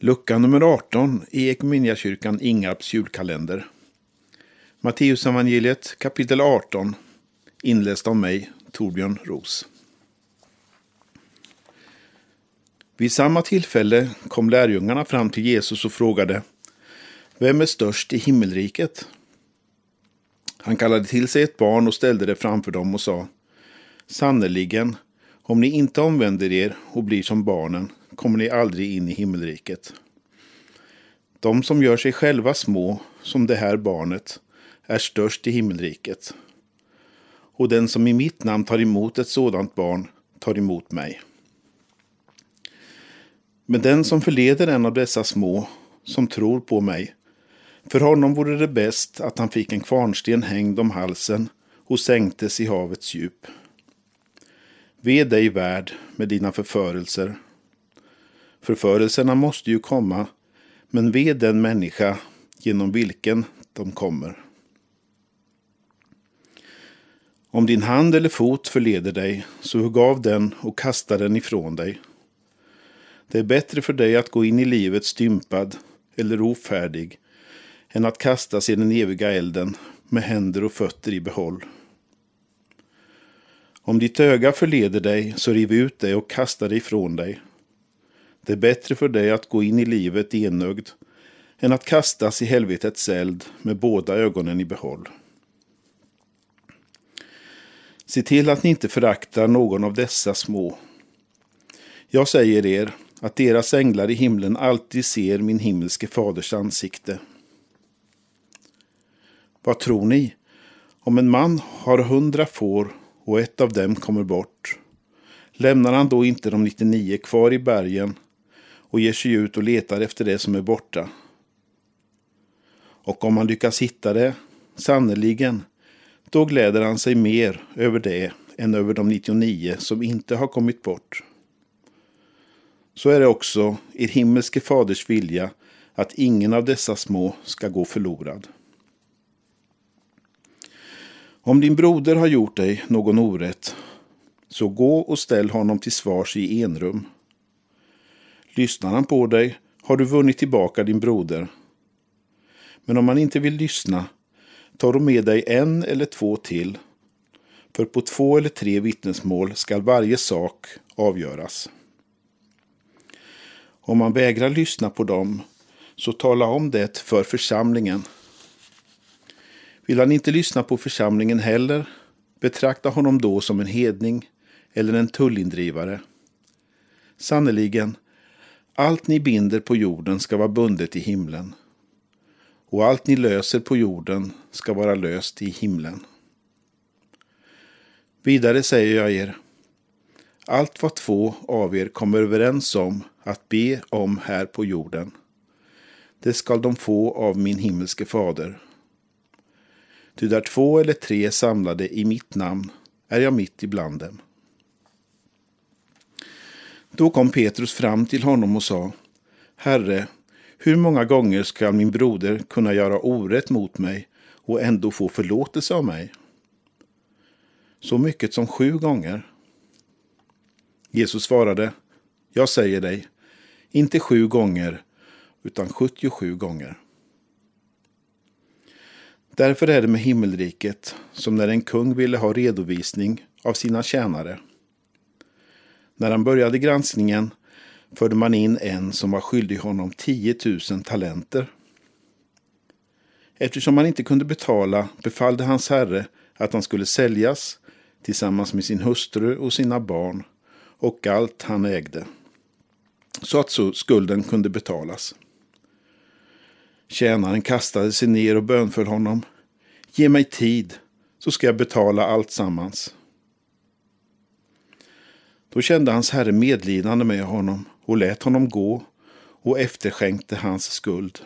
Lucka nummer 18 i Equmeniakyrkan Ingarps julkalender. Matteusevangeliet kapitel 18 inläst av mig, Torbjörn Ros. Vid samma tillfälle kom lärjungarna fram till Jesus och frågade Vem är störst i himmelriket? Han kallade till sig ett barn och ställde det framför dem och sa Sannerligen, om ni inte omvänder er och blir som barnen kommer ni aldrig in i himmelriket. De som gör sig själva små, som det här barnet, är störst i himmelriket. Och den som i mitt namn tar emot ett sådant barn tar emot mig. Men den som förleder en av dessa små, som tror på mig, för honom vore det bäst att han fick en kvarnsten hängd om halsen och sänktes i havets djup. Ve dig värd med dina förförelser. Förförelserna måste ju komma, men ve den människa genom vilken de kommer. Om din hand eller fot förleder dig, så hugg av den och kasta den ifrån dig. Det är bättre för dig att gå in i livet stympad eller ofärdig än att kastas i den eviga elden med händer och fötter i behåll. Om ditt öga förleder dig, så riv ut det och kasta det ifrån dig. Det är bättre för dig att gå in i livet enögd än att kastas i helvetets eld med båda ögonen i behåll. Se till att ni inte föraktar någon av dessa små. Jag säger er att deras änglar i himlen alltid ser min himmelske faders ansikte. Vad tror ni? Om en man har hundra får och ett av dem kommer bort, lämnar han då inte de 99 kvar i bergen och ger sig ut och letar efter det som är borta? Och om han lyckas hitta det, sannerligen, då gläder han sig mer över det än över de 99 som inte har kommit bort. Så är det också er himmelske faders vilja att ingen av dessa små ska gå förlorad. Om din broder har gjort dig någon orätt, så gå och ställ honom till svars i enrum. Lyssnar han på dig har du vunnit tillbaka din broder. Men om han inte vill lyssna, tar du med dig en eller två till. För på två eller tre vittnesmål skall varje sak avgöras. Om man vägrar lyssna på dem, så tala om det för församlingen. Vill han inte lyssna på församlingen heller, betrakta honom då som en hedning eller en tullindrivare. Sannerligen, allt ni binder på jorden ska vara bundet i himlen. Och allt ni löser på jorden ska vara löst i himlen. Vidare säger jag er, allt vad två av er kommer överens om att be om här på jorden, det skall de få av min himmelske fader. Ty där två eller tre är samlade i mitt namn är jag mitt ibland dem. Då kom Petrus fram till honom och sa, Herre, hur många gånger skall min broder kunna göra orätt mot mig och ändå få förlåtelse av mig? Så mycket som sju gånger. Jesus svarade, jag säger dig, inte sju gånger, utan 77 gånger. Därför är det med himmelriket som när en kung ville ha redovisning av sina tjänare. När han började granskningen förde man in en som var skyldig honom 10 000 talenter. Eftersom han inte kunde betala befallde hans herre att han skulle säljas tillsammans med sin hustru och sina barn och allt han ägde, så att så skulden kunde betalas. Tjänaren kastade sig ner och bönföll honom. Ge mig tid, så ska jag betala allt sammans. Då kände hans herre medlidande med honom och lät honom gå och efterskänkte hans skuld.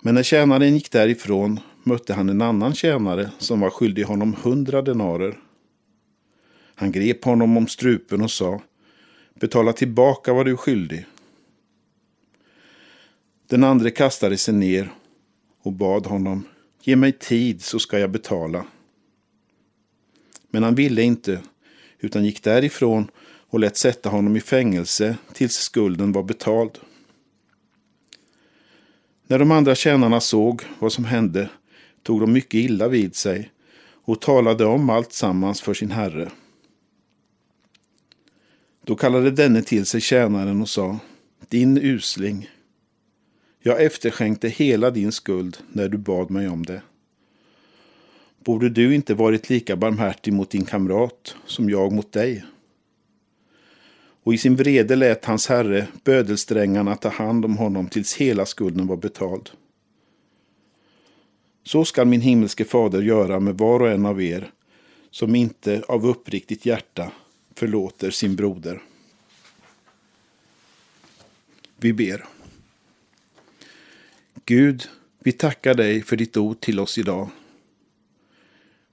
Men när tjänaren gick därifrån mötte han en annan tjänare som var skyldig honom hundra denarer. Han grep honom om strupen och sa Betala tillbaka vad du är skyldig. Den andre kastade sig ner och bad honom Ge mig tid så ska jag betala. Men han ville inte utan gick därifrån och lät sätta honom i fängelse tills skulden var betald. När de andra tjänarna såg vad som hände tog de mycket illa vid sig och talade om allt sammans för sin herre. Då kallade denne till sig tjänaren och sa, din usling, jag efterskänkte hela din skuld när du bad mig om det. Borde du inte varit lika barmhärtig mot din kamrat som jag mot dig? Och i sin vrede lät hans herre bödelsträngarna ta hand om honom tills hela skulden var betald. Så skall min himmelske fader göra med var och en av er som inte av uppriktigt hjärta förlåter sin broder. Vi ber. Gud, vi tackar dig för ditt ord till oss idag.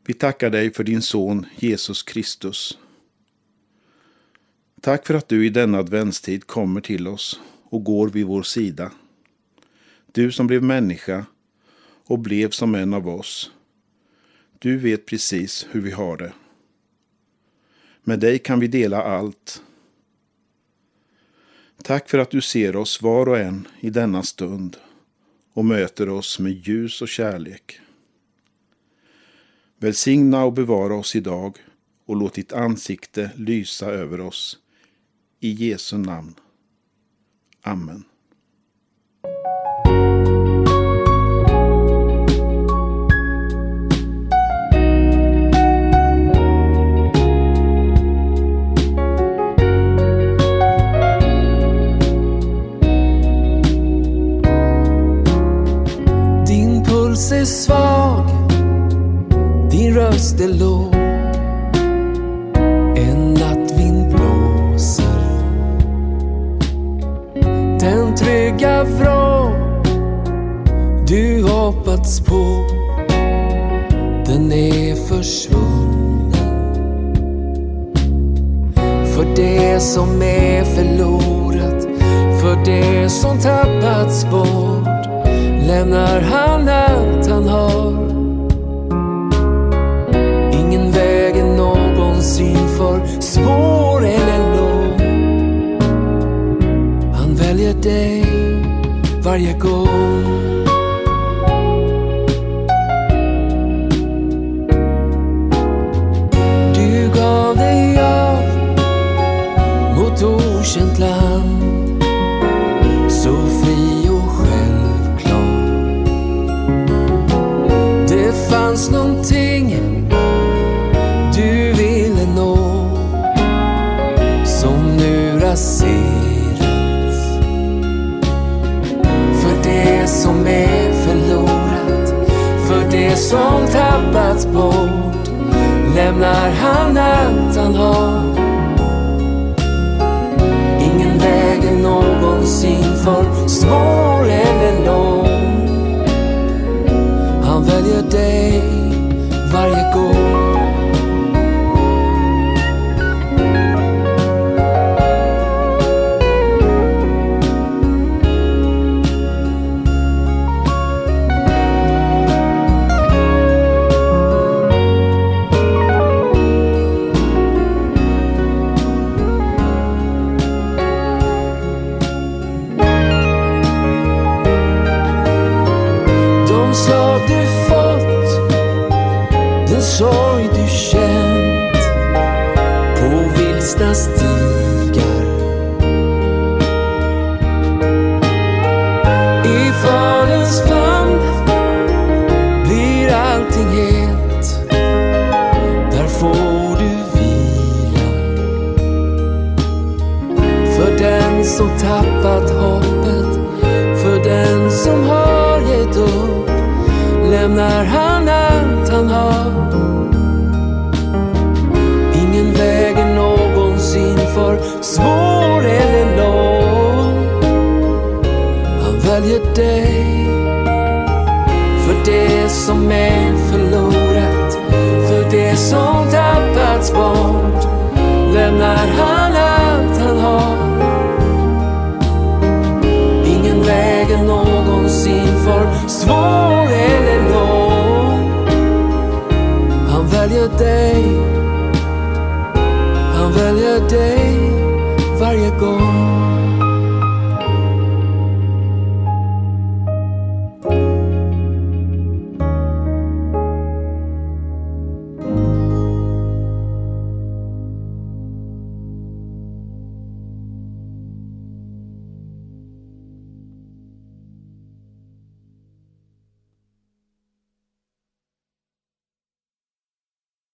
Vi tackar dig för din son Jesus Kristus. Tack för att du i denna adventstid kommer till oss och går vid vår sida. Du som blev människa och blev som en av oss. Du vet precis hur vi har det. Med dig kan vi dela allt. Tack för att du ser oss var och en i denna stund och möter oss med ljus och kärlek. Välsigna och bevara oss idag och låt ditt ansikte lysa över oss. I Jesu namn. Amen. Din puls är svag, din röst är låg. En nattvind blåser. Den trygga vrå du hoppats på, den är försvunnen. För det som är förlorat, för det som tappats bort lämnar han allt hänsyn för svår eller lång. Han väljer dig varje gång. Du gav dig av mot okänt land Har du fått, den sorg du känt på vilsna stigar. I Faderns famn blir allting helt. Där får du vila. För den som tappat hoppet, för den som har lämnar han allt han har. Ingen väg är någonsin för svår eller lång. Han väljer dig för det som är förlorat, för det som tappats bort lämnar han allt han har. Ingen väg är någonsin för svår varje gång